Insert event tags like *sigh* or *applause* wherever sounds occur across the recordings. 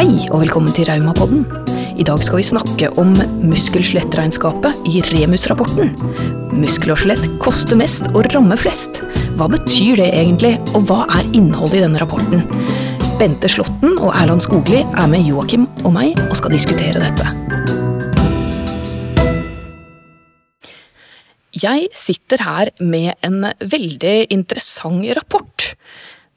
Hei og velkommen til Raumapodden. I dag skal vi snakke om muskel-skjelettregnskapet i Remus-rapporten. Muskel og skjelett koster mest og rammer flest. Hva betyr det egentlig, og hva er innholdet i denne rapporten? Bente Slåtten og Erland Skogli er med Joakim og meg og skal diskutere dette. Jeg sitter her med en veldig interessant rapport.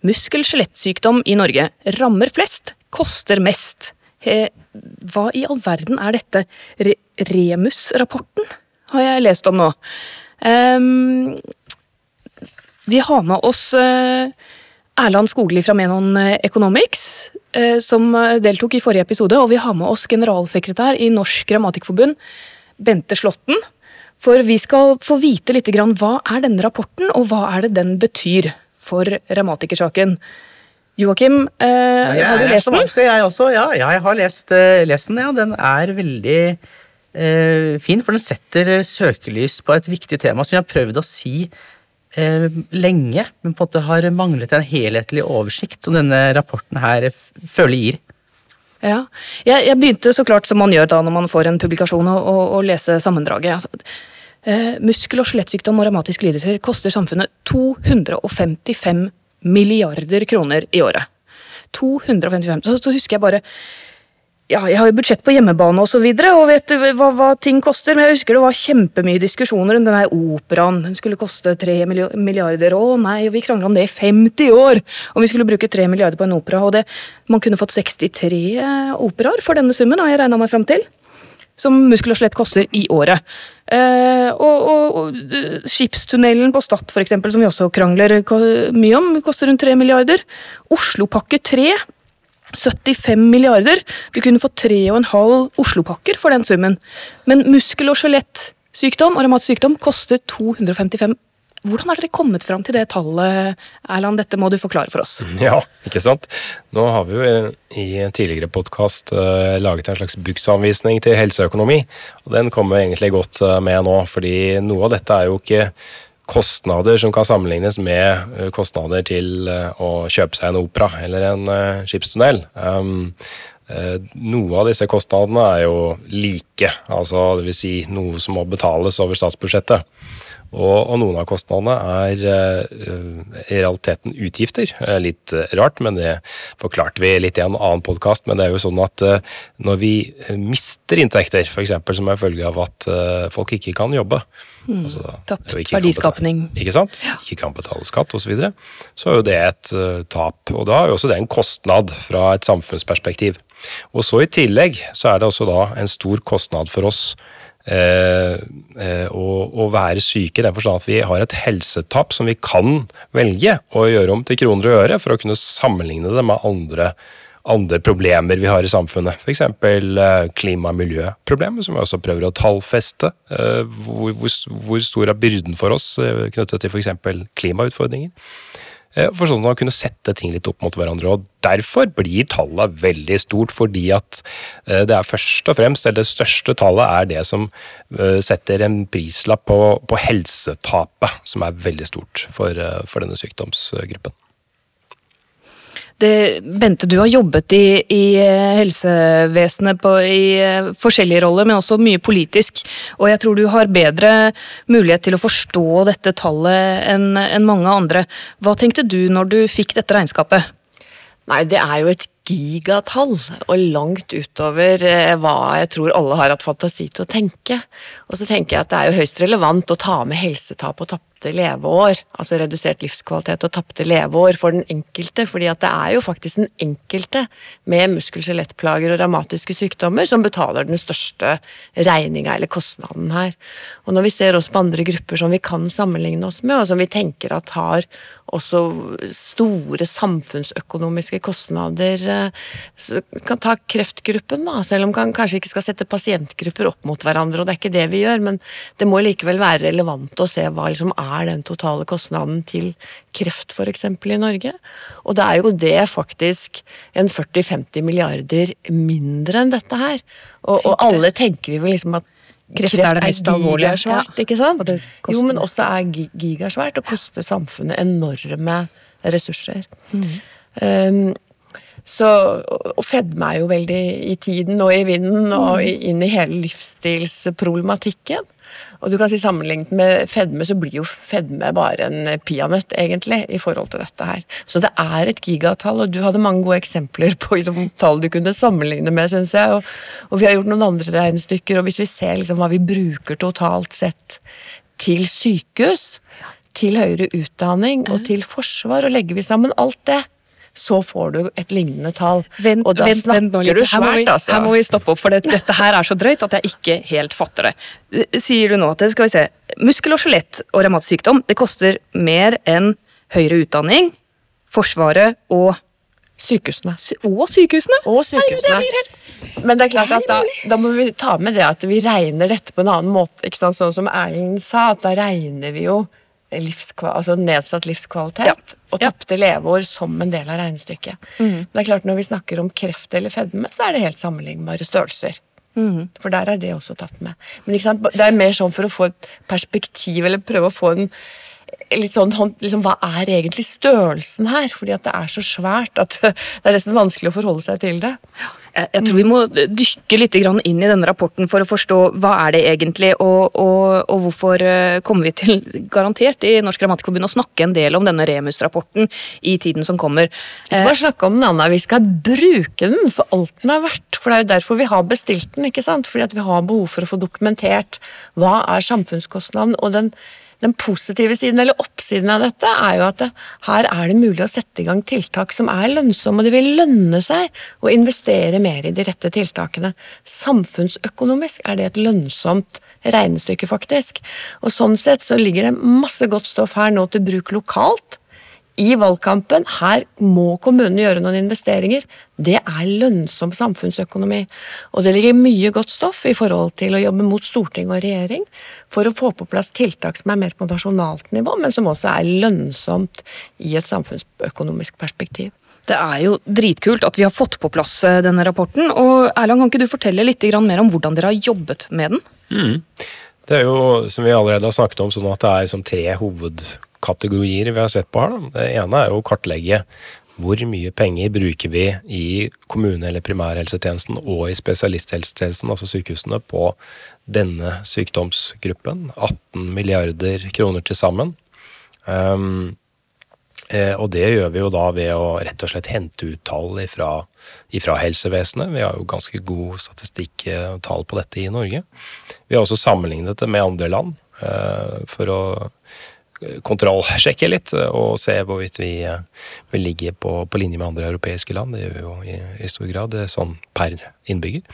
Muskel-skjelettsykdom i Norge rammer flest, koster mest. Hva i all verden er dette? Re Remus-rapporten har jeg lest om nå. Um, vi har med oss uh, Erland Skogli fra Menon Economics, uh, som deltok i forrige episode. Og vi har med oss generalsekretær i Norsk Grammatikkforbund, Bente Slåtten. For vi skal få vite litt grann hva er denne rapporten, og hva er det den betyr for revmatikerssaken. Joakim, eh, ja, har du lest den? Jeg også, ja, ja, jeg har lest, uh, lest den. Ja. Den er veldig uh, fin, for den setter søkelys på et viktig tema som jeg har prøvd å si uh, lenge, men på en måte har manglet en helhetlig oversikt som denne rapporten her føler gir. Ja, jeg, jeg, begynte så klart som man gjør da når man får en publikasjon, å lese sammendraget. Altså, muskel- og skjelettsykdom og revmatiske lidelser koster samfunnet 255 milliarder kroner i året. 255. Så, så husker jeg bare ja, jeg har jo budsjett på hjemmebane og så videre, og vet hva, hva, ting koster. Men jeg husker det var kjempemye diskusjoner om denne operaen. Den skulle koste 3 milliarder. Å nei, vi krangla om det i 50 år! Om vi skulle bruke 3 milliarder på en opera. Og det, man kunne fått 63 operaer for denne summen, har jeg regna meg fram til som muskel og skjelett koster i året. Eh, og, og, og Skipstunnelen på Stad, for eksempel, som vi også krangler mye om, koster rundt 3 milliarder. Oslopakke 3 75 milliarder. Du kunne få 3,5 Oslopakker for den summen. Men muskel- og skjelettsykdom og revmatisk sykdom koster 255 hvordan har dere kommet fram til det tallet, Erland? Dette må du forklare for oss. *laughs* Ja, ikke sant. Nå har vi jo i en tidligere podkast uh, laget en slags bruksanvisning til helseøkonomi. Og den kommer egentlig godt uh, med nå, fordi noe av dette er jo ikke kostnader som kan sammenlignes med uh, kostnader til å kjøpe seg en opera eller en skipstunnel. Um, noe av disse kostnadene er jo like, altså dvs. Si noe som må betales over statsbudsjettet. Og, og, noen av kostnadene er uh, i realiteten utgifter. Litt uh, rart, men det forklarte vi litt i en annen podkast. Men det er jo sånn at uh, når vi mister inntekter, f.eks. som er følge av at folk ikke kan jobbe mm. altså, Tapt verdiskapning. Ikke sant? Ja. Ikke kan betale skatt osv. Så, videre, så er jo det et tap. Og da er jo også det en kostnad fra et samfunnsperspektiv. Og så i tillegg så er det også da en stor kostnad for oss eh, eh å, være syke i den forstand at vi har et helsetap som vi kan velge å gjøre om til kroner og øre for å kunne sammenligne det med andre, andre problemer vi har i samfunnet. F.eks. Eh, klima- og miljøproblemer, som vi også prøver å tallfeste. Hvor, hvor, hvor stor er byrden for oss knyttet til f.eks. klimautfordringer? Eh, for sånn at man kunne sette ting litt opp mot hverandre. og Derfor blir tallet veldig stort, fordi at eh, det er først og fremst, eller det største tallet er det som eh, setter en prislapp på, på helsetapet, som er veldig stort for, for denne sykdomsgruppen. Det, Bente, du har jobbet i, i eh, helsevesenet på, i eh, forskjellige roller, men også mye politisk. Og jeg tror du har bedre mulighet til å forstå dette tallet enn en mange andre. Hva tenkte du når du fikk dette regnskapet? Nei, det er jo et gigatall, og langt utover eh, hva jeg tror alle har hatt fantasi til å tenke. Og så tenker jeg at det er jo høyst relevant å ta med helsetap og tapte leveår, altså redusert livskvalitet og tapte leveår for den enkelte, fordi at det er jo faktisk den enkelte med muskel-skjelettplager og revmatiske sykdommer som betaler den største regninga eller kostnaden her. Og når vi ser oss på andre grupper som vi kan sammenligne oss med, og som vi tenker at har også store samfunnsøkonomiske kostnader, så kan ta kreftgruppen, da, selv om man kanskje ikke skal sette pasientgrupper opp mot hverandre, og det er ikke det vi gjør, men det må likevel være relevant å se hva liksom er er den totale kostnaden til kreft f.eks. i Norge. Og det er jo det faktisk en 40-50 milliarder mindre enn dette her. Og, og alle tenker vi vel liksom at Kreft, er det mest alvorlige. Gigasvært, ja. ikke sant? Jo, men også er gigasvært og koster samfunnet enorme ressurser. Mm. Um, Så, og fedme er jo veldig i tiden og i vinden og inn i hele livsstilsproblematikken. Og du kan si Sammenlignet med fedme, så blir jo fedme bare en peanøtt, egentlig, i forhold til dette her. Så det er et gigatall, og du hadde mange gode eksempler på liksom, tall du kunne sammenligne med, syns jeg. Og, og, vi har gjort noen andre regnestykker, og hvis vi ser liksom, hva vi bruker totalt sett til sykehus, til høyere utdanning og til forsvar, og legger vi sammen alt det, så får du et lignende tall. Vent, og da vent, snakker vent, du svært, vi, altså. Her må vi stoppe opp, for dette, dette her er så drøyt at jeg ikke helt fatter det. Sier du nå at skal vi se, muskel- og skjelett- og revmatsykdom det koster mer enn høyere utdanning, Forsvaret og Sykehusene. Og sykehusene? Og sykehusene. Nei, det helt... Men det er klart at da, da, må vi ta med det at vi regner dette på en annen måte. ikke sant? Sånn som Erlend sa, at da regner vi jo altså nedsatt livskvalitet ja. og tapte ja. leveår som en del av regnestykket. Mm. Det er klart Når vi snakker om kreft eller fedme, så er det helt sammenlignbare størrelser. Mm. For der er det også tatt med. Men det er mer sånn for å få et perspektiv, eller prøve å få en litt sånn liksom, Hva er egentlig størrelsen her? Fordi at det er så svært at *laughs* det er nesten vanskelig å forholde seg til det. Jeg, jeg tror vi må dykke litt inn i denne rapporten for å forstå hva er det egentlig, og, og, og hvorfor eh, kommer vi til, *laughs* garantert i Norsk Grammatikerforbund, å snakke en del om denne Remus-rapporten i tiden som kommer. Ikke bare snakke om den, Anna. Vi skal bruke den for alt den er verdt. For det er jo derfor vi har bestilt den. ikke sant? Fordi at vi har behov for å få dokumentert hva er samfunnskostnaden. og den den positive siden, eller oppsiden av dette, er jo at det, her er det mulig å sette i gang tiltak som er lønnsomme, og det vil lønne seg å investere mer i de rette tiltakene. Samfunnsøkonomisk er det et lønnsomt regnestykke, faktisk. Og sånn sett så ligger det masse godt stoff her nå til bruk lokalt i valgkampen her må kommunene gjøre noen investeringer. Det er lønnsom samfunnsøkonomi. Og det ligger mye godt stoff i forhold til å jobbe mot storting og regjering for å få på plass tiltak som er mer på nasjonalt nivå, men som også er lønnsomt i et samfunnsøkonomisk perspektiv. Det er jo dritkult at vi har fått på plass eh, denne rapporten. og Erland, Kan ikke du fortelle litt mer om hvordan dere har jobbet med den? Mm. Det er jo, som vi allerede har snakket om, sånn at det er som tre hoved kategorier vi har sett på her. Det ene er jo å kartlegge hvor mye penger bruker vi i kommune- eller primærhelsetjenesten og i spesialisthelsetjenesten, altså sykehusene, på denne sykdomsgruppen. 18 milliarder kroner til sammen. Um, eh, og det gjør vi jo da ved å rett og slett hente ut tall ifra, ifra helsevesenet. Vi har jo ganske god statistikk og tall på dette i Norge. Vi har også sammenlignet det med andre land uh, for å kontrollsjekke litt og se hvorvidt vi, vi ligger på, på, linje med andre europeiske land. Det gjør vi jo i, i stor grad, er sånn per innbygger.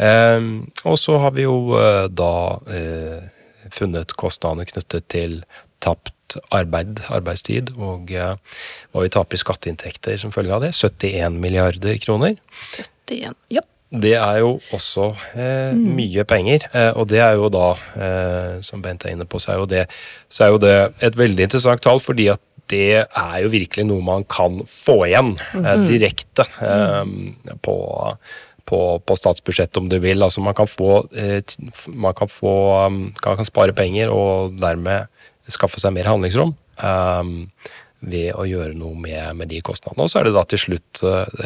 Eh, og så har vi jo eh, da eh, funnet kostnadene knyttet til tapt arbeid, arbeidstid, og eh, hva vi taper i skatteinntekter som følge av det. 71 milliarder kroner. 71, ja. Det er jo også eh, mm. mye penger, eh, og det er jo da, eh, som Bent er inne på, så er, det, så er, jo det, et veldig interessant tall, fordi at det er jo virkelig noe man kan få igjen mm. direkte mm. på, på, på, statsbudsjettet, om du vil. Altså man kan få, eh, man kan, få um, kan, kan spare penger og dermed skaffe seg mer handlingsrom. Um, ved å gjøre noe med, med de kostnadene. Og så er det da til slutt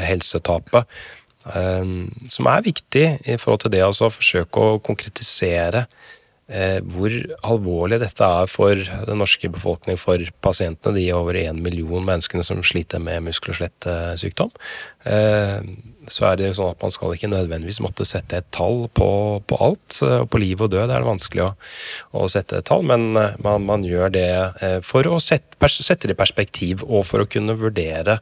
helsetapet Eh, som er viktig i forhold til det å forsøke å konkretisere eh, hvor alvorlig dette er for den norske befolkning, for pasientene, de over én million menneskene som sliter med muskel- og skjelettsykdom. Eh, så er det jo sånn at man skal ikke nødvendigvis måtte sette et tall på, på alt. På liv og død er det vanskelig å, å sette et tall, men man, man gjør det for å sette, sette det i perspektiv, og for å kunne vurdere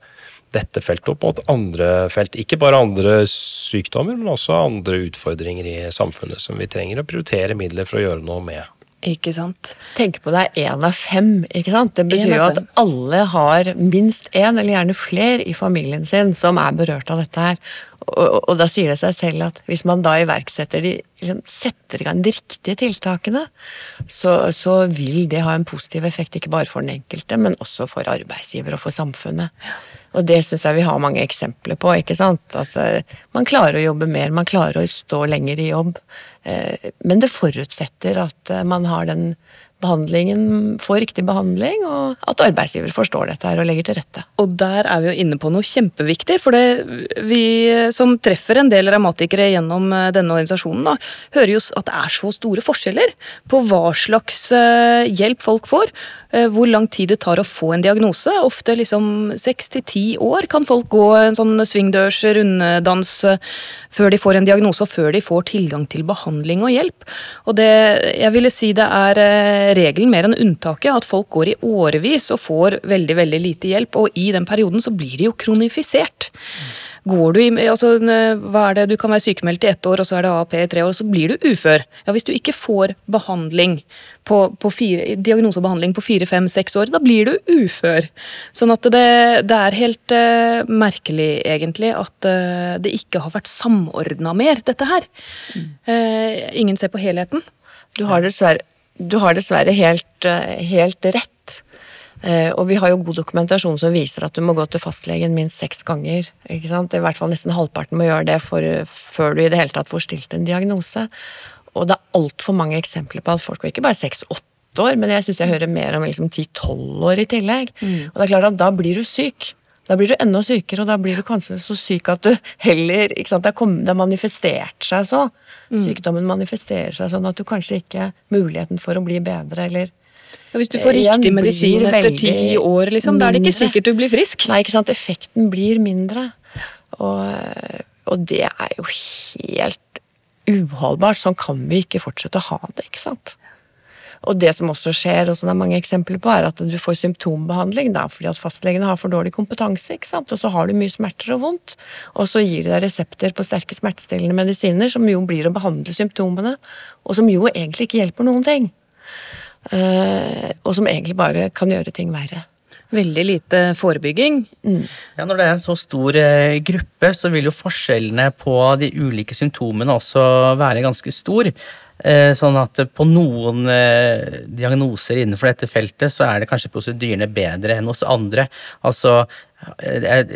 dette feltet opp mot andre felt. Ikke bare andre sykdommer, men også andre utfordringer i samfunnet som vi trenger å prioritere midler for å gjøre noe med. Ikke sant. Tenk på det er én av fem. ikke sant? Det betyr jo at alle har minst én, eller gjerne flere, i familien sin som er berørt av dette her. Og, og, da sier det seg selv at hvis man da iverksetter de, liksom setter i gang de riktige tiltakene, så, så, vil det ha en positiv effekt ikke bare for den enkelte, men også for arbeidsgiver og for samfunnet. Og det syns jeg vi har mange eksempler på. ikke sant? At uh, man klarer å jobbe mer, man klarer å stå lenger i jobb. Eh, men det forutsetter at eh, man har den behandlingen, får riktig behandling, og at arbeidsgiver forstår dette her og legger til rette. Og der er vi jo inne på noe kjempeviktig, for det, vi som treffer en del revmatikere gjennom eh, denne organisasjonen, da, hører jo at det er så store forskjeller på hva slags eh, hjelp folk får. Eh, hvor lang tid det tar å få en diagnose. Ofte liksom seks til ti år kan folk gå en sånn svingdørs runddans før de får en diagnose, og før de får tilgang til behandling og hjelp. Og det, jeg ville si det er regelen mer enn unntaket at folk går i årevis og får veldig veldig lite hjelp, og i den perioden så blir de jo kronifisert. Går du i, altså, hva er det, Du kan være sykemeldt i ett år, og så er det AAP i tre år, og så blir du ufør. Ja, Hvis du ikke får behandling på, på fire, diagnose og behandling på fire, fem, seks år, da blir du ufør. Sånn at det, det er helt uh, merkelig, egentlig, at uh, det ikke har vært samordna mer, dette her. Mm. Uh, ingen ser på helheten. Du har dessverre du har dessverre helt, eh, helt rett. Eh, og vi har jo god dokumentasjon som viser at du må gå til fastlegen minst seks ganger. I hvert fall nesten halvparten må gjøre det for, før du i det hele tatt får stilt en diagnose. Og det er altfor mange eksempler på at folk ikke bare seks-åtte år, men jeg syns jeg hører mer om liksom ti-tolv år i tillegg. Mm. Og det er klart at da blir du syk. Da blir du enda sykere, og da blir du kanskje så syk at du heller ikke sant, Det har manifestert seg så. Mm. Sykdommen manifesterer seg sånn at du kanskje ikke har muligheten for å bli bedre, eller ja, Hvis du får riktig medisin etter ti år, liksom, da er det ikke sikkert du blir frisk. Nei, ikke sant. Effekten blir mindre. Og, og det er jo helt uholdbart. Sånn kan vi ikke fortsette å ha det, ikke sant. Og det som også skjer, og som det er mange eksempler på, er at du får symptombehandling da, fordi at fastlegene har for dårlig kompetanse. ikke sant? Og så har du mye smerter og vondt, og så gir de deg resepter på sterke smertestillende medisiner, som jo blir å behandle symptomene, og som jo egentlig ikke hjelper noen ting. Uh, og som egentlig bare kan gjøre ting verre. Veldig lite forebygging. Mm. Ja, Når det er en så stor eh, gruppe, så vil jo forskjellene på de ulike symptomene også være ganske stor. Eh, sånn at på noen eh, diagnoser innenfor dette feltet så er det kanskje prosedyrene bedre enn hos andre. Altså, eh,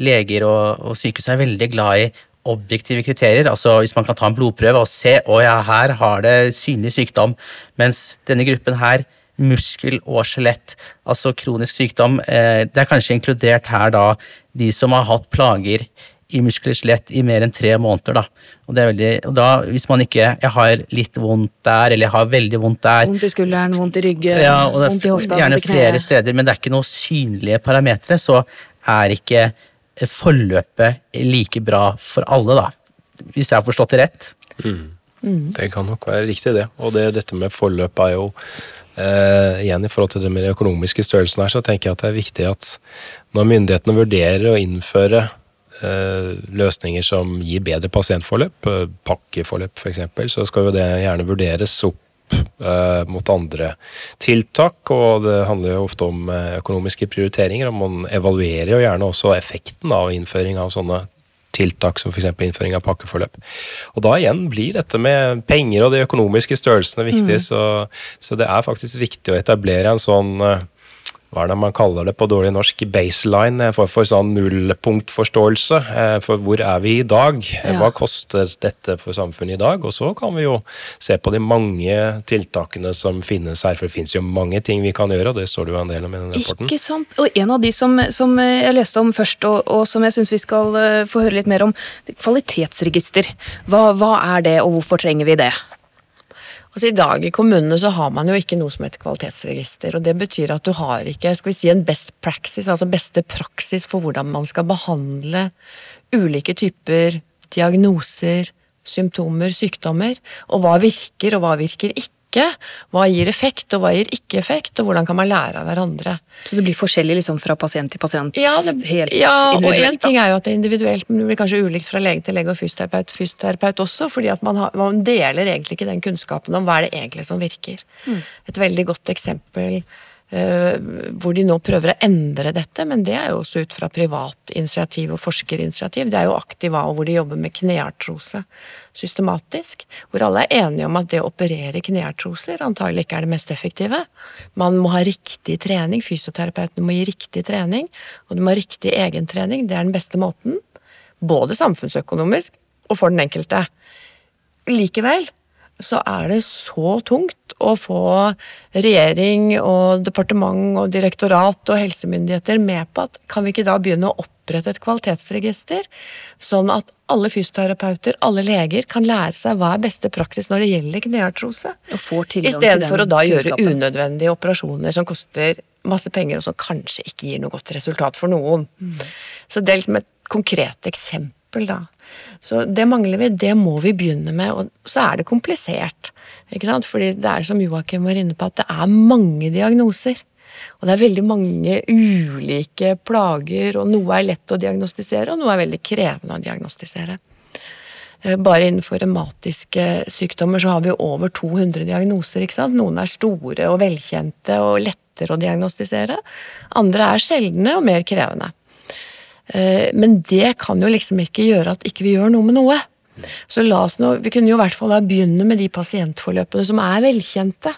leger og, og sykehus er veldig glad i objektive kriterier. Altså hvis man kan ta en blodprøve og se å ja, her har det synlig sykdom, mens denne gruppen her muskel og skjelett, altså kronisk sykdom. Det er kanskje inkludert her da de som har hatt plager i muskler og skjelett i mer enn tre måneder. Da. Og, det er veldig, og da, hvis man ikke Jeg har litt vondt der, eller jeg har veldig vondt der Vondt i skulderen, vondt i ryggen, ja, og det er vondt i hofta, Gjerne flere steder, men det er ikke noen synlige parametere, så er ikke forløpet like bra for alle, da. Hvis jeg har forstått det rett. Mm. Mm. Det kan nok være riktig, det. Og det, dette med forløp er jo Uh, igjen i forhold til det med de økonomiske størrelsen her, så tenker jeg at det er viktig at når myndighetene vurderer å innføre Eh, løsninger som gir bedre pasientforløp, eh, pakkeforløp f.eks., så skal jo det gjerne vurderes opp eh, mot andre tiltak. Og det handler jo ofte om økonomiske prioriteringer, og man evaluerer jo gjerne også effekten av innføring av sånne tiltak som f.eks. innføring av pakkeforløp. Og da igjen blir dette med penger og de økonomiske størrelsene viktig, mm. så, så, det er faktisk viktig å etablere en sånn hva er det man kaller det på dårlig norsk, baseline for, for sånn nullpunktforståelse. Eh, for hvor er vi i dag? Hva koster dette for samfunnet i dag? Og så kan vi jo se på de mange tiltakene som finnes her, for det finnes jo mange ting vi kan gjøre, og det står det jo en del om i den rapporten. Ikke sant. Og en av de som, som jeg leste om først, og, og som jeg syns vi skal eh, få høre litt mer om, kvalitetsregister. Hva, hva er det, og hvorfor trenger vi det? Altså I dag i kommunene så har man jo ikke noe som heter kvalitetsregister. og Det betyr at du har ikke skal vi si, en best practice, altså beste praksis for hvordan man skal behandle ulike typer diagnoser, symptomer, sykdommer. Og hva virker, og hva virker ikke ikke? Hva gir effekt, og hva gir ikke effekt, og hvordan kan man lære av hverandre? Så det blir forskjellig liksom fra pasient til pasient? Ja, det, helt ja og én ting er jo at det er individuelt, men det blir kanskje ulikt fra lege til lege og fysioterapeut fysioterapeut også, fordi at man, har, man, deler egentlig ikke den kunnskapen om hva er det egentlig som virker. Mm. Et veldig godt eksempel hvor de nå prøver å endre dette, men det er jo også ut fra privat initiativ og forskerinitiativ. Det er jo Aktiva, hvor de jobber med kneartrose systematisk. Hvor alle er enige om at det å operere kneartroser antagelig ikke er det mest effektive. Man må ha riktig trening, fysioterapeuten må gi riktig trening, og du må ha riktig egentrening. Det er den beste måten. Både samfunnsøkonomisk og for den enkelte. likevel så er det så tungt å få regjering og departement og direktorat og helsemyndigheter med på at kan vi ikke da begynne å opprette et kvalitetsregister, sånn at alle fysioterapeuter, alle leger, kan lære seg hva er beste praksis når det gjelder kneartrose? Istedenfor å da gjøre unødvendige operasjoner som koster masse penger, og som kanskje ikke gir noe godt resultat for noen. Mm. Så det er liksom et konkret eksempel, da. Så det mangler vi, det må vi begynne med, og så er det komplisert. Ikke sant? Fordi det er som Joakim var inne på, at det er mange diagnoser. Og det er veldig mange ulike plager, og noe er lett å diagnostisere, og noe er veldig krevende å diagnostisere. Eh, bare innenfor revmatiske sykdommer så har vi over 200 diagnoser. ikke sant? Noen er store og velkjente og lettere å diagnostisere. Andre er sjeldne og mer krevende. Eh, men det kan jo liksom ikke gjøre at ikke vi gjør noe med noe. Så la oss nå, Vi kunne jo i hvert fall begynne med de pasientforløpene som er velkjente.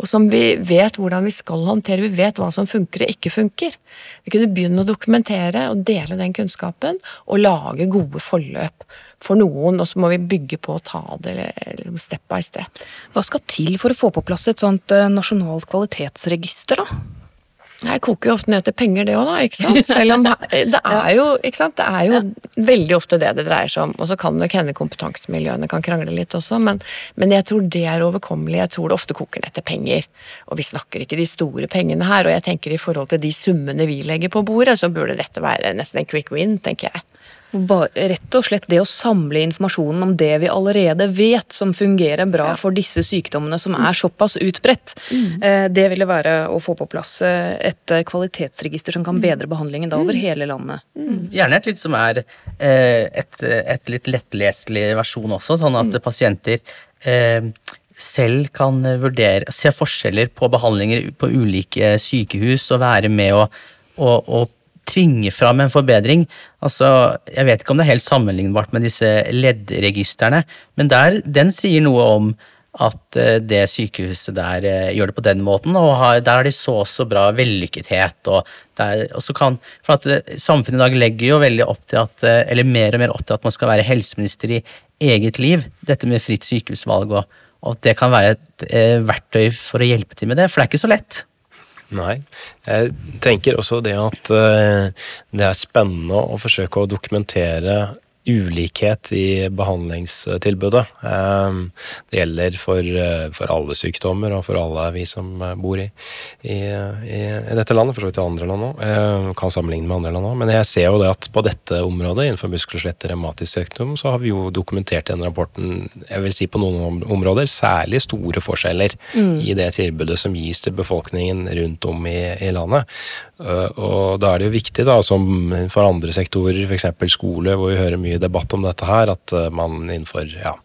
Og som vi vet hvordan vi skal håndtere. Vi vet hva som funker og ikke funker. Vi kunne begynne å dokumentere og dele den kunnskapen og lage gode forløp for noen, og så må vi bygge på å ta det step by step. Hva skal til for å få på plass et sånt eh, nasjonalt kvalitetsregister, da? Jeg koker jo ofte ned til penger, det òg, da. ikke sant? Selv om det er jo, ikke sant? Det er jo veldig ofte det det dreier seg om. Og så kan nok hende kompetansemiljøene kan krangle litt også, men, men, jeg tror det er overkommelig. Jeg tror det ofte koker ned til penger. Og vi snakker ikke de store pengene her. Og jeg tenker i forhold til de summene vi legger på bordet, så burde dette være nesten en quick win, tenker jeg. Bare, rett og slett det å samle informasjonen om det vi allerede vet som fungerer bra ja. for disse sykdommene som er såpass utbredt, mm. Eh, det ville være å få på plass eh, et eh, kvalitetsregister som kan mm. bedre behandlingen da over mm. hele landet. Mm. Gjerne et litt som er et, et litt lettleselig versjon også, sånn at mm. pasienter eh, selv kan vurdere, se forskjeller på behandlinger på ulike sykehus og være med å, å, å tvinge fram en forbedring. Altså, Jeg vet ikke om det er helt sammenlignbart med disse leddregistrene, men der, den sier noe om at eh, det sykehuset der eh, gjør det på den måten, og har, der har de så så bra vellykkethet. og, der, og kan, for at eh, Samfunnet i dag legger jo veldig opp til at, eller mer og mer opp til at man skal være helseminister i eget liv. Dette med fritt sykehusvalg, og, og at det kan være et eh, verktøy for å hjelpe til med det, for det er ikke så lett. Nei. Jeg tenker også det at uh, det er spennende å forsøke å dokumentere ulikhet i behandlingstilbudet. Ehm, det gjelder for, eh, for, alle sykdommer og for alle vi som eh, bor i, i, i, dette landet, for så vidt i andre land òg. Ehm, kan sammenligne med andre land òg. Men jeg ser jo det at på dette området, innenfor muskel- og revmatisk sykdom, så har vi jo dokumentert i denne rapporten, jeg vil si på noen områder, særlig store forskjeller mm. i det tilbudet som gis til befolkningen rundt om i, i landet. Eh, og da er det jo viktig, da, som for andre sektorer, f.eks. skole, hvor vi hører mye debatt om dette her, at eh, man innenfor ja,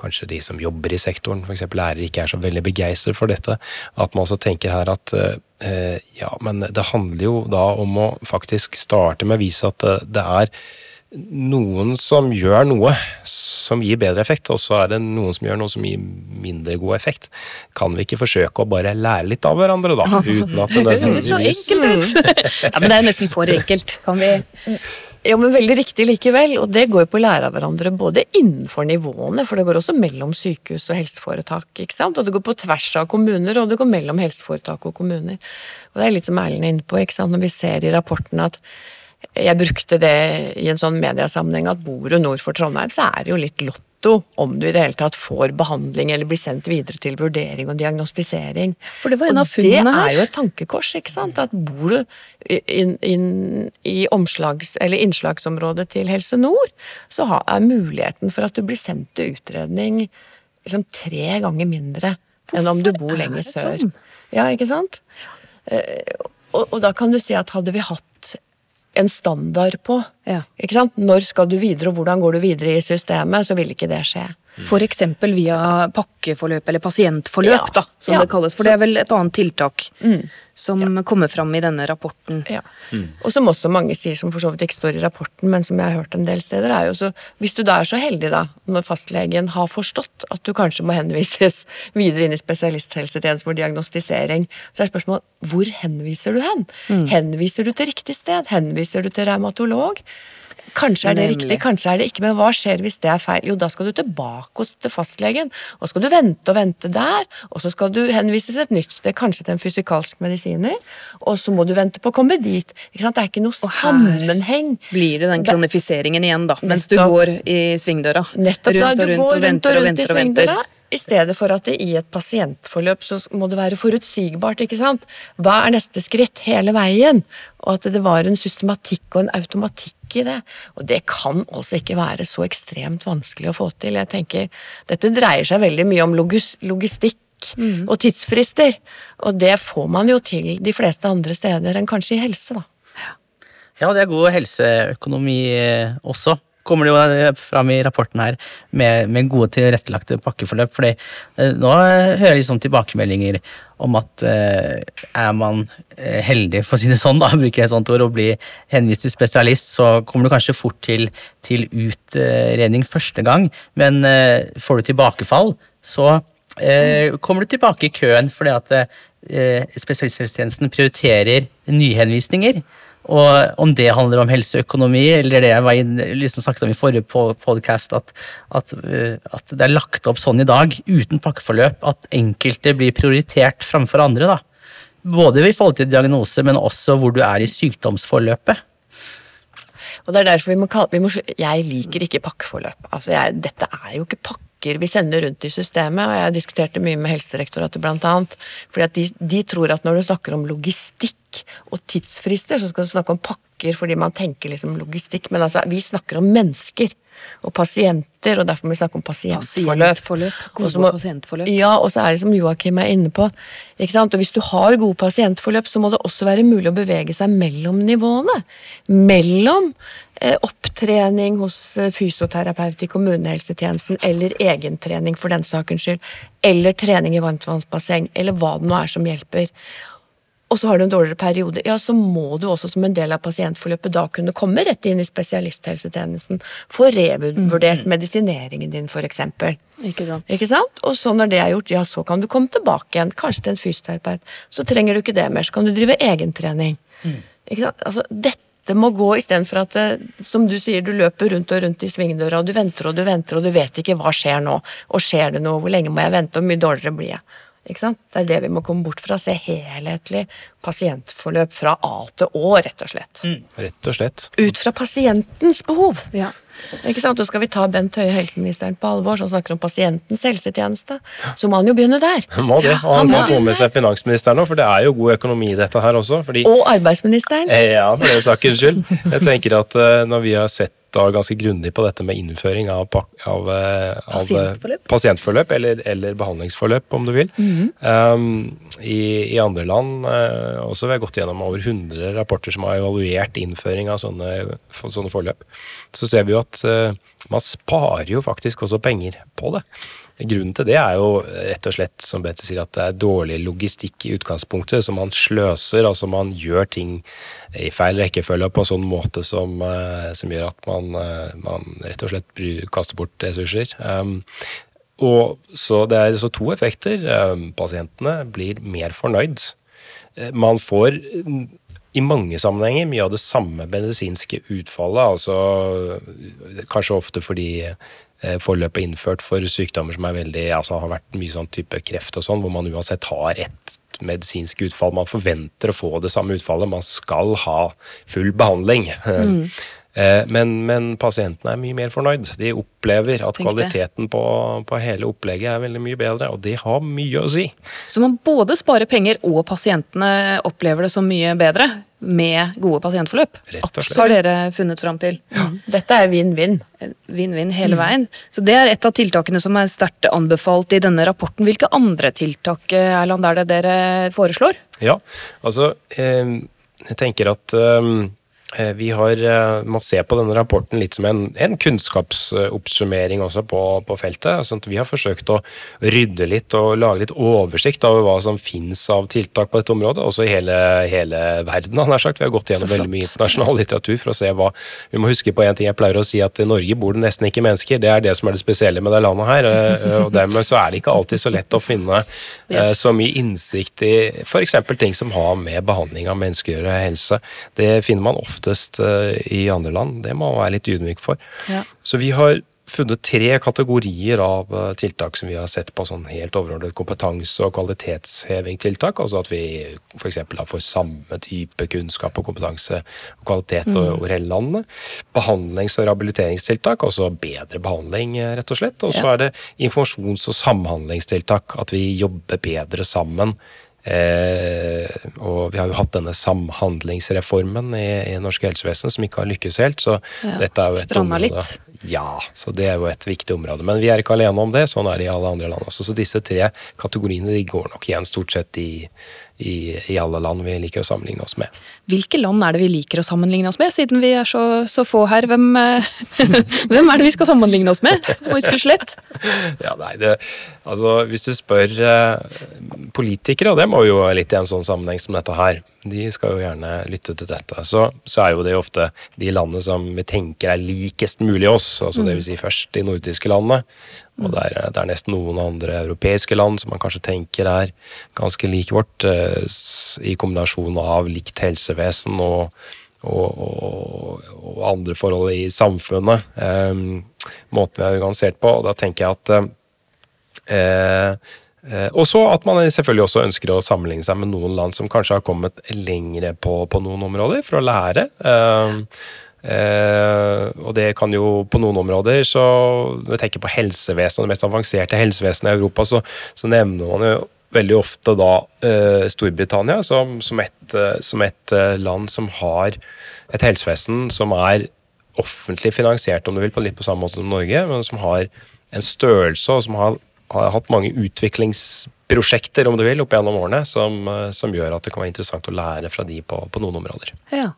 kanskje de som jobber i sektoren, f.eks. lærere, ikke er så veldig begeistret for dette. At man også tenker her at eh, ja, men det handler jo da om å faktisk starte med å vise at det er noen som gjør noe som gir bedre effekt, og så er det noen som gjør noe som gir mindre god effekt. Kan vi ikke forsøke å bare lære litt av hverandre, da? Uten at det nødvendigvis Det så enkelt ut! *laughs* ja, men det er nesten for enkelt. Kan vi ja, men veldig riktig likevel, og det går jo på å lære av hverandre både innenfor nivåene, for det går også mellom sykehus og helseforetak, ikke sant, og det går på tvers av kommuner, og det går mellom helseforetak og kommuner. Og det er litt som Erlend er inne på, ikke sant, når vi ser i rapporten at jeg brukte det i en sånn mediasammenheng at bor du nord for Trondheim, så er det jo litt lotto om du i det hele tatt får behandling eller blir sendt videre til vurdering og diagnostisering. For det var en av funnene her. Og Det er jo et tankekors, ikke sant. At bor du inn, inn i omslags, eller innslagsområdet til Helse Nord, så er muligheten for at du blir sendt til utredning liksom tre ganger mindre Hvorfor enn om du bor lenger sør. Sånn? Ja, ikke sant? Eh, og, og da kan du si at hadde vi hatt en standard på. Ja. Ikke sant? Når skal du videre, og hvordan går du videre i systemet, så vil ikke det skje. F.eks. via pakkeforløp eller pasientforløp, ja. da, som ja. det kalles. For det er vel et annet tiltak mm. som ja. kommer fram i denne rapporten. Mm. Og som også mange sier, som for så vidt ikke står i rapporten, men som jeg har hørt en del steder, er jo så Hvis du da er så heldig, da, når fastlegen har forstått at du kanskje må henvises videre inn i spesialisthelsetjenesten for diagnostisering, så er spørsmålet hvor henviser du hen? Mm. Henviser du til riktig sted? Henviser du til revmatolog? Kanskje er det Nemlig. riktig, kanskje er det ikke, men hva skjer hvis det er feil? Jo, da skal du tilbake hos til fastlegen, og skal du vente og vente der, og så skal du henvises et nytt sted, kanskje til en fysikalsk medisiner, og så må du vente på å komme dit. Ikke sant? Det er ikke noe sammenheng. Blir det den kronifiseringen igjen, da, mens du går i svingdøra? Nettopp rundt og rundt og venter og venter og venter. I stedet for at det i et pasientforløp så må det være forutsigbart. ikke sant? Hva er neste skritt hele veien? Og at det var en systematikk og en automatikk i det. Og det kan altså ikke være så ekstremt vanskelig å få til. Jeg tenker, Dette dreier seg veldig mye om logis logistikk og tidsfrister. Og det får man jo til de fleste andre steder enn kanskje i helse, da. Ja, det er god helseøkonomi eh, også. Kommer det jo eh, fram i rapporten her med, med gode tilrettelagte pakkeforløp. fordi eh, nå hører jeg liksom tilbakemeldinger om at eh, er man eh, heldig, for å si det sånn, da, *laughs* bruker jeg et sånt ord, og blir henvist til spesialist, så kommer du kanskje fort til, til utredning første gang, men eh, får du tilbakefall, så kommer du tilbake i køen fordi at spesialisthelsetjenesten prioriterer nyhenvisninger. Og om det handler om helseøkonomi, eller det jeg var inn, liksom snakket om i forrige podkast, at, at, eh, at det er lagt opp sånn i dag, uten pakkeforløp, at enkelte blir prioritert framfor andre. da. Både i forhold til diagnose, men også hvor du er i sykdomsforløpet. Og det er derfor vi må kalle vi må, Jeg liker ikke pakkeforløp. Altså jeg, dette er jo ikke pakker vi sender rundt i systemet, og jeg diskuterte mye med Helsedirektoratet blant annet. fordi de, de tror at når du snakker om logistikk og tidsfrister, så skal du snakke om pakker fordi man tenker liksom logistikk, men altså vi snakker om mennesker. Og pasienter, og derfor må vi snakke om pasientforløp. Pasientforløp, gode må- pasientforløp. Ja, og så er det som Joakim er inne på. Ikke sant? Og hvis du har gode pasientforløp, så må det også være mulig å bevege seg mellom nivåene. Mellom eh, opptrening hos eh, fysioterapeut i kommunehelsetjenesten, eller egentrening for den sakens skyld, eller trening i varmtvannsbasseng, eller hva det nå er som hjelper. Og så har du en dårligere periode, ja, så må du også som en del av pasientforløpet da kunne komme rett inn i spesialisthelsetjenesten. Få revurdert medisineringen din, for eksempel. Ikke sant? Ikke sant? Og så når det er gjort, ja, så kan du komme tilbake igjen, kanskje til en fysioterapeut. Så trenger du ikke det mer, så kan du drive egentrening. Ikke sant? Altså, dette må gå istedenfor at som du sier, du løper rundt og rundt i svingdøra, og du venter og du venter, og du vet ikke hva skjer nå. Og skjer det noe, hvor lenge må jeg vente, og hvor mye dårligere blir jeg. Ikke sant? Det er det vi må komme bort fra. Se helhetlig pasientforløp fra A til Å, rett og slett. Rett og slett. Ut fra pasientens behov. Ja. Ikke sant? Og skal vi ta Bent Høie, helseministeren, på alvor, som snakker om pasientens helsetjeneste, så må han jo begynne der. Må det. Og han han må kan få med seg finansministeren òg, for det er jo god økonomi i dette her også. fordi Og arbeidsministeren. Ja, for den sakens skyld. Jeg tenker at eh, når vi har sett da ganske grundig på dette med innføring av, av, eh, av eh, Pasientforløp. eller, eller behandlingsforløp, om du vil, um, i, i andre land uh, også. Vi har gått gjennom over 100 rapporter som har evaluert innføring av sånne, for- sånne forløp. Så ser vi jo at uh, man sparer jo faktisk også penger på det. Grunnen til det er jo rett og slett, som Bette sier, at det er dårlig logistikk i utgangspunktet. Så man sløser, altså man gjør ting i feil rekkefølge på en sånn måte som, eh, som gjør at man, eh, man rett og slett kaster bort ressurser. Um, og så Det er så to effekter. Um, pasientene blir mer fornøyd. Eh, Man får i mange sammenhenger mye av det samme medisinske utfallet. altså eh, Kanskje ofte fordi eh, forløpet er innført for sykdommer som er veldig, altså har vært mye sånn type kreft og sånn, hvor man uansett har et medisinsk utfall. Man forventer å få det samme utfallet. Man skal ha full behandling. Mm. *laughs* Men, men pasientene er mye mer fornøyd. De opplever at Tenk kvaliteten på, på hele opplegget er veldig mye bedre, og det har mye å si. Så man både sparer penger, og pasientene opplever det som mye bedre med gode pasientforløp. Rett og slett. Har dere funnet fram til. Dette er vinn-vinn. Vinn-vinn hele veien. Så det er et av tiltakene som er sterkt anbefalt i denne rapporten. Hvilke andre tiltak Erland, er det dere foreslår? Ja, altså eh, Jeg tenker at eh, vi har eh, må se på denne rapporten litt som en, en kunnskapsoppsummering også på, på feltet. Sånn at vi har forsøkt å rydde litt og lage litt oversikt over hva som finnes av tiltak på dette området, også i hele, hele verden. Han har sagt. Vi har gått gjennom veldig mye internasjonal litteratur for å se hva Vi må huske på en ting jeg pleier å si, at i Norge bor det nesten ikke mennesker. Det er det som er det spesielle med det landet her. eh, Og dermed så er det ikke alltid så lett å finne eh, Yes. så mye innsikt i f.eks. ting som har med behandling av mennesker og helse. Det finner man ofte oftest eh, i andre land. Det må man være litt ydmyk for. Ja. Så vi har funnet tre kategorier av eh, tiltak som vi har sett på sånn helt overordnet kompetanse- og kvalitetsheving-tiltak. Altså at vi f.eks. får samme type kunnskap og kompetanse og kvalitet Mm. over hele landet. Behandlings- og rehabiliteringstiltak, altså bedre behandling, eh, rett og slett. Og så Ja. er det informasjons- og samhandlingstiltak, at vi jobber bedre sammen. Eh, og vi har jo hatt denne samhandlingsreformen i, i norsk helsevesen som ikke har lykkes helt, så Ja, dette er jo et stranda område litt. Ja, så det er jo et viktig område. Men vi er ikke alene om det, sånn er det i alle andre land også. Så disse tre kategoriene de går nok igjen stort sett i, i, i alle land vi liker å sammenligne oss med. Hvilke land er det vi liker å sammenligne oss med, siden vi er så, så få her? Hvem, eh, *laughs* hvem er det vi skal sammenligne oss med? Slett. *laughs* Ja, nei, det, altså Hvis du spør eh, politikere, og det må jo litt i en sånn sammenheng som dette her, de skal jo gjerne lytte til dette, så, så er jo det ofte de landene som vi tenker er likest mulig oss, altså det vil si først de nordiske landene, og det er, det er nesten noen andre europeiske land som man kanskje tenker er ganske like vårt, eh, i kombinasjon av likt helsevesen og og, og, og andre forhold i samfunnet. Um, måten vi er organisert på. Og da tenker jeg at eh, eh, Og så at man selvfølgelig også ønsker å sammenligne seg med noen land som kanskje har kommet lengre på, på noen områder, for å lære. Um, Eh, og det kan jo på noen områder, så når vi tenker på helsevesenet og det mest avanserte helsevesenet i Europa, så, så nevner man jo veldig ofte da eh, Storbritannia som, som, et, eh, som et eh, land som har et helsevesen som er offentlig finansiert, om du vil, på litt på samme måte som Norge, men som har en størrelse og som har, har hatt mange utviklingsprosjekter, om du vil, opp gjennom årene, som, eh, som gjør at det kan være interessant å lære fra de på, på noen områder. Ja.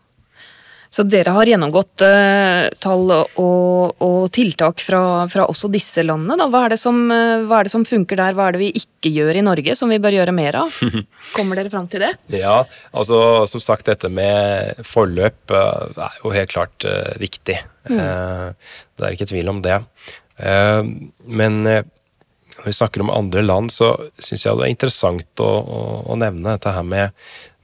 Så dere har gjennomgått uh, tall og, og tiltak fra, fra også disse landene. Da. Hva, er det som, uh, hva er det som funker der, hva er det vi ikke gjør i Norge som vi bør gjøre mer av? *laughs* Kommer dere fram til det? Ja, altså som sagt, dette med forløp uh, er jo helt klart viktig. Eh, det er ikke tvil om det. Eh, men når vi snakker om andre land, så syns jeg det er interessant å, å, å nevne dette her med,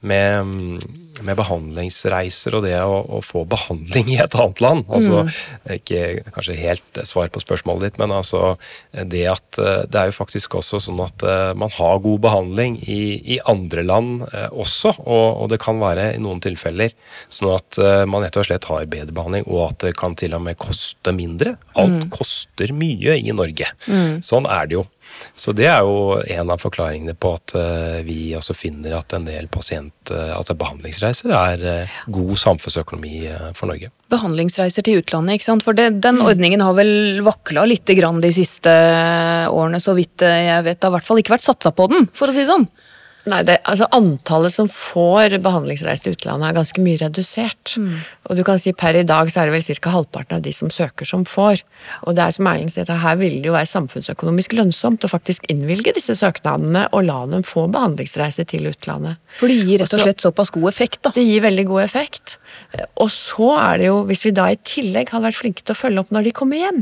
med, mm, med behandlingsreiser og det å, å få behandling i et annet land. Altså, Ikke kanskje helt svar på spørsmålet ditt, men altså det at eh, det er jo faktisk også sånn at eh, man har god behandling i, i andre land eh, også, og, og det kan være i noen tilfeller sånn at man rett og slett har bedre behandling, og at det kan til og med koste mindre. Alt koster mye i Norge. Sånn er det jo. Så det er jo en av forklaringene på at vi også finner at en del pasient, altså behandlingsreiser er eh, god samfunnsøkonomi eh, for Norge. Behandlingsreiser til utlandet, ikke sant? For det, den ordningen har vel vakla litt grann de siste årene, så vidt jeg vet. Det har i hvert fall ikke vært satsa på den, for å si det sånn. Nei, det, altså Antallet som får behandlingsreise til utlandet er ganske mye redusert. Og du kan si Per i dag så er det vel ca. halvparten av de som søker, som får. Og det er som Erling sier, at her vil det jo være samfunnsøkonomisk lønnsomt å faktisk innvilge disse søknadene og la dem få behandlingsreise til utlandet. For det gir rett Og slett såpass god effekt, da. Det gir veldig god effekt. Og så er det jo, hvis vi da i tillegg hadde vært flinke til å følge opp når de kommer hjem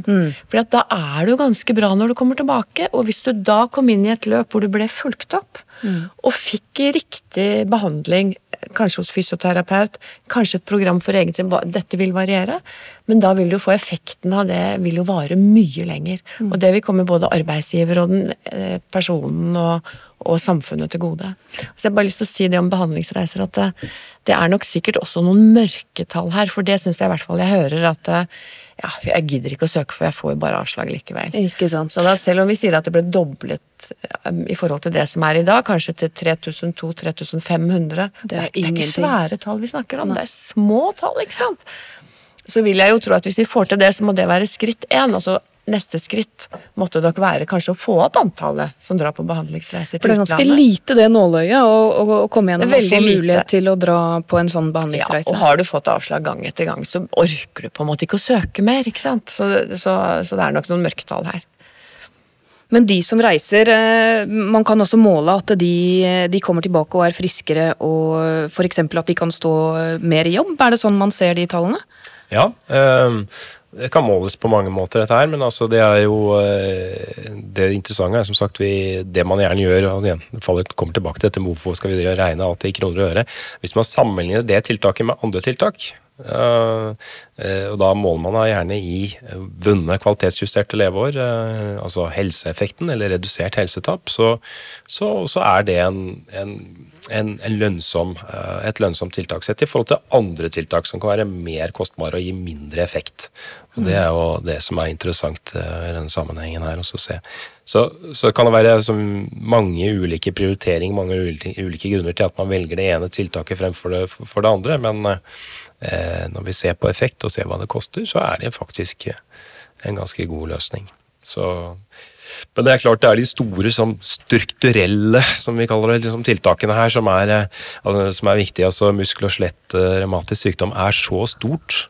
For da er det jo ganske bra når du kommer tilbake. Og hvis du da kom inn i et løp hvor du ble fulgt opp, og fikk riktig behandling, kanskje hos fysioterapeut, kanskje et program for eget Dette vil variere, men da vil du få effekten av det vil jo vare mye lenger. Og det vil komme både arbeidsgiver og den eh, personen og, og samfunnet til gode. Så jeg har bare lyst til å si det om behandlingsreiser, at det, det er nok sikkert også noen mørketall her, for det syns jeg i hvert fall jeg hører at eh, ja, jeg gidder ikke å søke, for jeg får jo bare avslag likevel. Ikke sant. Så da, selv om vi sier at det ble doblet um, i forhold til det som er i dag, kanskje til 3200-3500 Det er ikke svære tall vi snakker om, det er små tall, ikke sant? Så vil jeg jo tro at hvis vi får til det, så må det være skritt én. Altså neste skritt måtte nok være kanskje å få opp antallet som drar på behandlingsreiser For det er ganske utlandet. lite det nåløyet å, å, å komme gjennom er og få veldig lite. mulighet til å dra på en sånn behandlingsreise. Ja, og har du fått avslag gang etter gang, så orker du på en måte ikke å søke mer, ikke sant? Så, så, så det er nok noen mørketall her. Men de som reiser, eh, man kan også måle at de, de kommer tilbake og er friskere, og f.eks. at de kan stå mer i jobb. Er det sånn man ser de tallene? Ja, ehm, det kan måles på mange måter, dette her, men altså det er jo eh, Det interessante er som sagt vi, det man gjerne gjør og igjen, faller, kommer tilbake til dette med hvorfor skal vi regne alt i kroner og øre. Hvis man sammenligner det tiltaket med andre tiltak, Uh, uh, og da måler man da gjerne i vunne kvalitetsjusterte leveår, altså helseeffekten eller redusert helsetap, så, så, så er det en, en, en, en lønnsom, et lønnsomt tiltak sett i forhold til andre tiltak som kan være mer kostbare og gi mindre effekt. Og Det er jo det som er interessant i denne sammenhengen her. å se. Så, så kan det være mange ulike prioriteringer, mange ulike, ulike, grunner til at man velger det ene tiltaket fremfor det, for det andre. men Eh, når vi ser på effekt og ser hva det koster, så er det faktisk eh, en ganske god løsning. Så, men det er klart det er de store som strukturelle som vi kaller det, liksom tiltakene her, som er, eh, som er viktige. altså Muskel- og skjelett revmatisk sykdom er så stort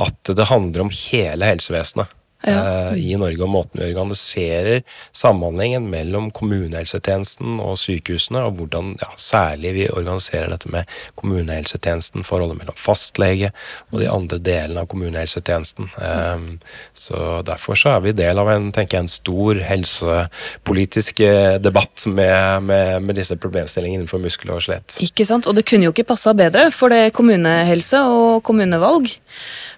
at det handler om hele helsevesenet ja. i Norge, og måten vi organiserer samhandlingen mellom kommunehelsetjenesten og sykehusene, og hvordan ja, særlig vi organiserer dette med kommunehelsetjenesten, forholdet mellom fastlege og de andre delene av kommunehelsetjenesten. Um, så Derfor så er vi del av en, tenker jeg, en stor helsepolitisk eh, debatt med, med, med disse problemstillingene innenfor muskel og skjelett. Ikke sant, og det kunne jo ikke passa bedre for det er kommunehelse og kommunevalg.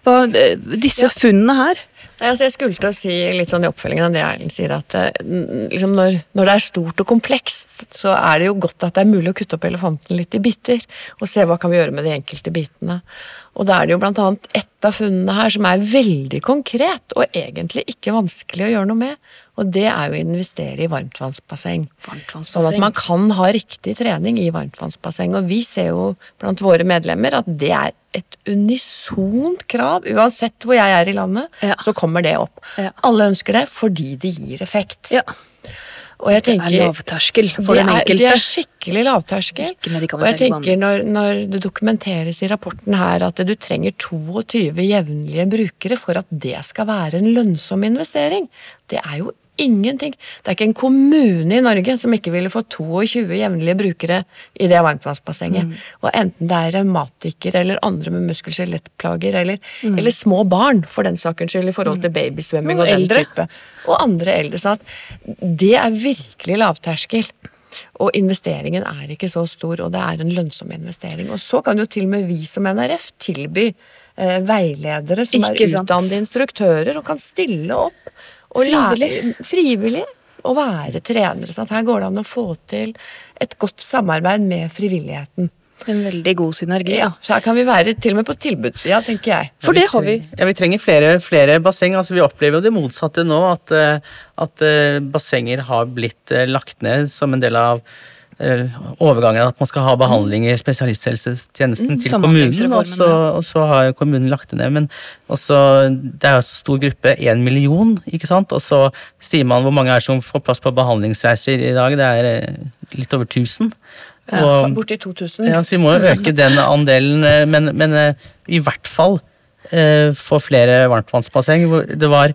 Hva, eh, disse ja. funnene her Altså jeg skulle til å si litt sånn i oppfølgingen av det Erlend sier, at eh, liksom når, når, det er stort og komplekst, så er det jo godt at det er mulig å kutte opp elefanten litt i biter, og se hva kan vi gjøre med de enkelte bitene. Og da er det jo blant annet ett av funnene her som er veldig konkret, og egentlig ikke vanskelig å gjøre noe med. Og det er jo å investere i varmtvannsbasseng. Sånn at man kan ha riktig trening i varmtvannsbasseng. Og vi ser jo blant våre medlemmer at det er et unisont krav. Uansett hvor jeg er i landet, ja. så kommer det opp. Ja. Alle ønsker det fordi det gir effekt. Ja. Og jeg tenker, det er lavterskel for den enkelte. Det er skikkelig lavterskel. Og jeg tenker når, når, det dokumenteres i rapporten her at du trenger 22 jevnlige brukere for at det skal være en lønnsom investering, det er jo ingenting. Det er ikke en kommune i Norge som ikke ville få 22 jevnlige brukere i det varmtvannsbassenget. Mm. Og enten det er revmatikere eller andre med muskel-skjelettplager, eller, mm. eller, små barn, for den sakens skyld, i forhold til mm. babysvømming og, og den type. Og andre eldre. sånn at det er virkelig lavterskel. Og investeringen er ikke så stor, og det er en lønnsom investering. Og så kan jo til og med vi som NRF tilby eh, veiledere som ikke er utdannede instruktører og kan stille opp og frivillig. Frivillig å være trener, sånn at her går det an å få til et godt samarbeid med frivilligheten. En veldig god synergi. Ja, Så her kan vi være til og med på tilbudssida, tenker jeg. For det har vi. Ja, Vi trenger flere, flere basseng. altså Vi opplever jo det motsatte nå. At, eh, at eh, bassenger har blitt eh, lagt ned som en del av overgangen at man skal ha behandling i spesialisthelsetjenesten mm, til kommunen, og så, og så, har kommunen lagt det ned. Men også, det er jo så stor gruppe, én million, ikke sant. Og så sier man hvor mange er som får plass på behandlingsreiser i dag. Det er eh, litt over 1000. Ja, Borti 2000. Ja, så vi må jo øke *laughs* den andelen, eh, men, men i hvert fall få flere varmtvannsbasseng. Det var,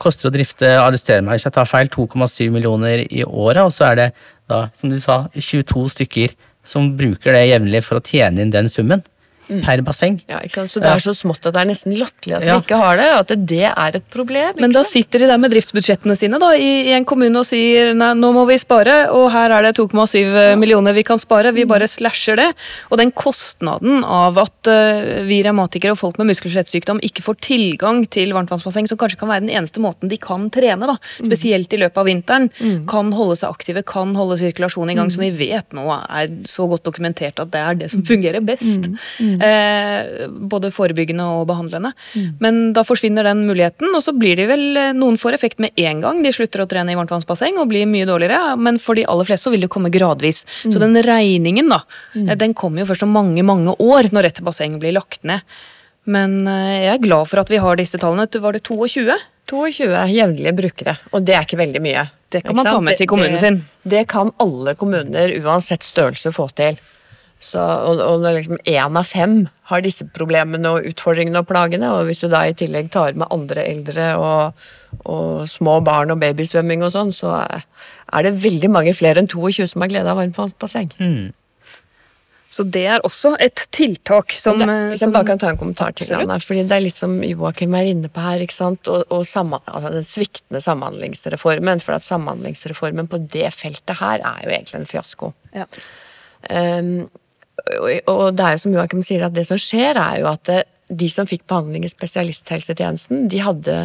koster å drifte arrester meg hvis jeg tar feil, 2,7 millioner i året, og så er det da, som du sa, 22 stykker som bruker det jevnlig for å tjene inn den summen mm. per basseng. Ja, ikke sant? Så det er så smått at det er nesten latterlig at ja. vi ikke har det. At det er et problem. Men da sitter de der med driftsbudsjettene sine da, i, i en kommune og sier nei, nå må vi spare, og her er det 2,7 ja. millioner vi kan spare. Vi mm. bare slasher det. Og den kostnaden av at uh, vi revmatikere og folk med muskel- og ikke får tilgang til varmtvannsbasseng, som kanskje kan være den eneste måten de kan trene, da, mm. spesielt i løpet av vinteren, mm. kan holde seg aktive, kan holde sirkulasjonen i gang, mm. som vi vet nå er så godt dokumentert at det er det som fungerer best. Mm. Eh, både forebyggende og behandlende. Mm. Men da forsvinner den muligheten, og så blir de vel eh, Noen får effekt med en gang, de slutter å trene i varmtvannsbasseng og blir mye dårligere, men for de aller fleste så vil det komme gradvis. Mm. Så den regningen, da, mm. Eh, den kommer jo først om mange, mange år, når et basseng blir lagt ned. Men jeg er glad for at vi har disse tallene. Var det 22? 22 jevnlige brukere, og det er ikke veldig mye. Det kan man ta med til kommunen sin. Det, det kan alle kommuner, uansett størrelse, få til. Så, og, og når liksom én av fem har disse problemene og utfordringene og plagene, og hvis du da i tillegg tar med andre eldre og, og små barn og babysvømming og sånn, så er det veldig mange flere enn 22 som har glede av varmtvannsbasseng. Mm. Så det er også et tiltak som det, Hvis jeg bare kan ta en kommentar til Anna, fordi det er litt som Joakim er inne på her, ikke sant, og, og sammen, altså den sviktende samhandlingsreformen. For at samhandlingsreformen på det feltet her er jo egentlig en fiasko. Ja. Um, og det er jo som Joakim sier, at det som skjer, er jo at de som fikk behandling i spesialisthelsetjenesten, de hadde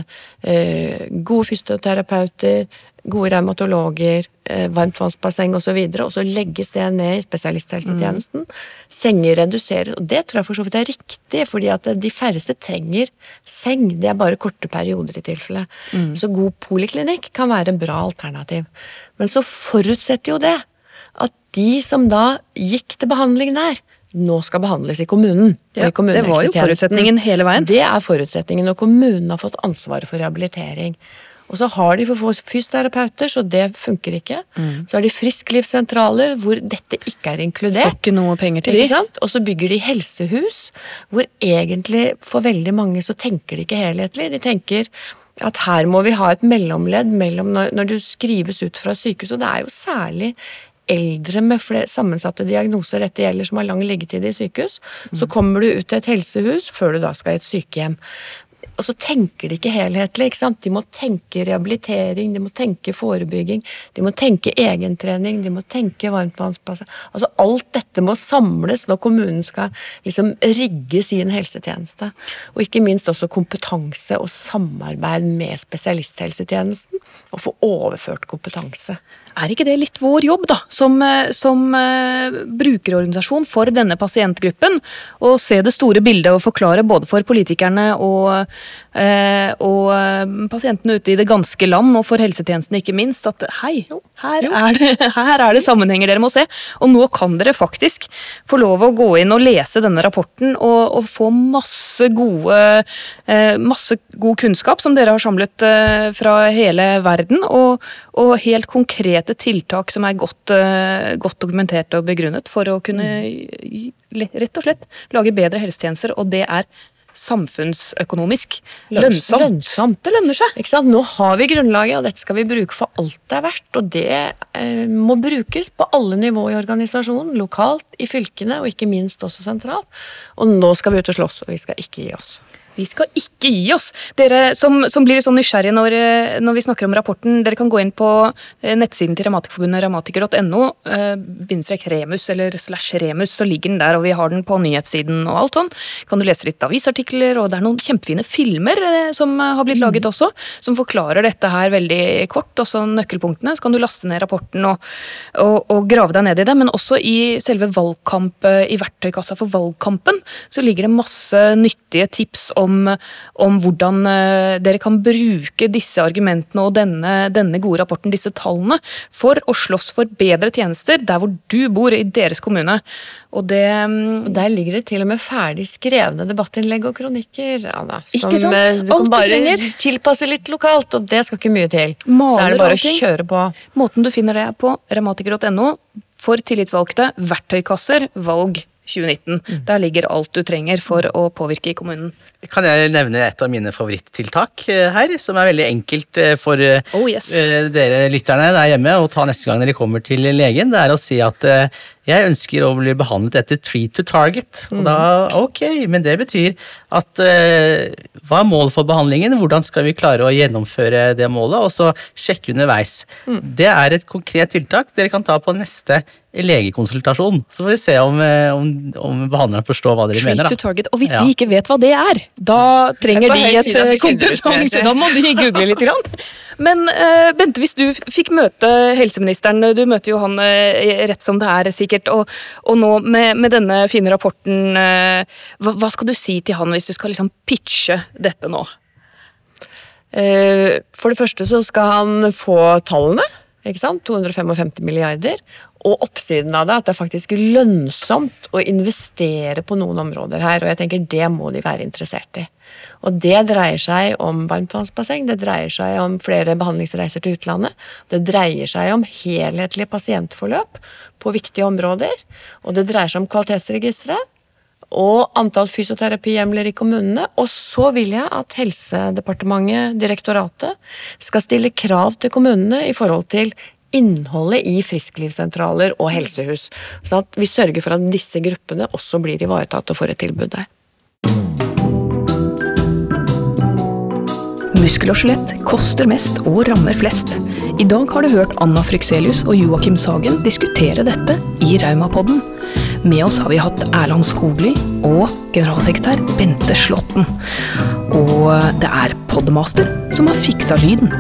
eh, gode fysioterapeuter, gode revmatologer, eh, varmtvannsbasseng osv. Og, og så legges det ned i spesialisthelsetjenesten. Mm. Senger reduseres, og det tror jeg for så vidt er riktig, fordi at de færreste trenger seng. Det er bare korte perioder i tilfelle. Mm. Så god poliklinikk kan være en bra alternativ. Men så forutsetter jo det de som da gikk til behandling der, nå skal behandles i kommunen. Ja, i det var jo forutsetningen hele veien. Det er forutsetningen, og kommunen har fått ansvaret for rehabilitering. Og så har de for få fysioterapeuter, så det funker ikke. Mm. Så har de frisklivssentraler hvor dette ikke er inkludert. Får ikke noe penger til de. Og så bygger de helsehus, hvor egentlig for veldig mange så tenker de ikke helhetlig. De tenker at her må vi ha et mellomledd mellom når, når du skrives ut fra sykehus, og det er jo særlig eldre med flere sammensatte diagnoser dette gjelder, som har lang liggetid i sykehus, mm. så kommer du ut til et helsehus før du da skal i et sykehjem. Og så tenker de ikke helhetlig. ikke sant? De må tenke rehabilitering, de må tenke forebygging, de må tenke egentrening, de må tenke varmtvannsplasser. Altså alt dette må samles når kommunen skal liksom rigge sin helsetjeneste. Og ikke minst også kompetanse og samarbeid med spesialisthelsetjenesten, og få overført kompetanse. Er ikke det litt vår jobb, da, som, eh, som uh, brukerorganisasjon for denne pasientgruppen? Å se det store bildet og forklare både for politikerne og, uh, og pasientene ute i det ganske land, og for helsetjenesten ikke minst, at hei, her er, det, *laughs* her er det sammenhenger dere må se. Og nå kan dere faktisk få lov å gå inn og lese denne rapporten og, og få masse gode Masse god kunnskap som dere har samlet fra hele verden, og, og helt konkret konkrete tiltak som er godt, uh, godt dokumentert og begrunnet for å kunne mm. rett og slett lage bedre helsetjenester, og det er samfunnsøkonomisk lønnsomt. lønnsomt. Det lønner seg. Ikke sant? Nå har vi grunnlaget, og dette skal vi bruke for alt det er verdt. Og det eh, må brukes på alle nivå i organisasjonen. Lokalt, i fylkene og ikke minst også sentralt. Og nå skal vi ut og slåss, og vi skal ikke gi oss. Vi skal ikke gi oss! Dere som, som blir sånn nysgjerrige når, eh, når, vi snakker om rapporten, dere kan gå inn på eh, nettsiden til Revmatikerforbundet, revmatiker.no, eh, bindestrek remus eller slash remus, så ligger den der, og vi har den på nyhetssiden og alt sånn. Kan du lese litt avisartikler, og det er noen kjempefine filmer som har blitt laget også, som forklarer dette her veldig kort, også nøkkelpunktene. Så kan du laste ned rapporten og, og, og grave deg ned i det, men også i selve valgkamp, i verktøykassa for valgkampen, så ligger det masse nyttige tips om om, om hvordan eh, dere kan bruke disse argumentene og denne, denne, gode rapporten, disse tallene, for å slåss for bedre tjenester der hvor du bor, i deres kommune. Og det mm, Der ligger det til og med ferdig skrevne debattinnlegg og kronikker, Anna. Som ikke sant? Eh, du kan bare tilpasse litt lokalt, og det skal ikke mye til. Maler Så er det bare å kjøre på. Måten du finner det på, revmatiker.no, for tillitsvalgte, verktøykasser, valg 2019. Mm. Der ligger alt du trenger for å påvirke i kommunen. Kan jeg nevne et av mine favorittiltak eh, her, som er veldig enkelt eh, for eh, oh, yes. dere lytterne der hjemme å ta neste gang dere kommer til legen. Det er å si at jeg ønsker å bli behandlet etter treat to target. Og da, mm. ok, men det betyr at uh, hva er målet for behandlingen? Hvordan skal vi klare å gjennomføre det målet? Og så sjekke underveis. Mm. Det er et konkret tiltak dere kan ta på neste legekonsultasjon. Så får vi se om, eh, om, om behandleren forstår hva dere treat mener. To target. Og hvis ja. de ikke vet hva det er, da trenger de et eh, kompetanse. Da må de google litt. Grann. Men uh, Bente, hvis du fikk møte helseministeren, du møter jo han uh, rett som det er sikkert, og, og nå med, med, denne fine rapporten, uh, hva, hva, skal du si til han hvis du skal liksom pitche dette nå? For det første så skal han få tallene. Ikke sant? 255 milliarder. Og oppsiden av det at det er faktisk lønnsomt å investere på noen områder her. Og jeg tenker det må de være interessert i. Og det dreier seg om varmtvannsbasseng, det dreier seg om flere behandlingsreiser til utlandet. Det dreier seg om helhetlige pasientforløp på viktige områder. Og det dreier seg om kvalitetsregistre og antall fysioterapihjemler i kommunene. Og så vil jeg at Helsedepartementet, direktoratet, skal stille krav til kommunene i forhold til innholdet i frisklivssentraler og helsehus. Så at vi sørger for at disse gruppene også blir ivaretatt og får et tilbud der. Muskel og skjelett koster mest og rammer flest. I dag har du hørt Anna Frykselius og Joakim Sagen diskutere dette i Raumapodden. Med oss har vi hatt Erland Skogli og generalsekretær Bente Slåtten. Og det er Podmaster som har fiksa lyden.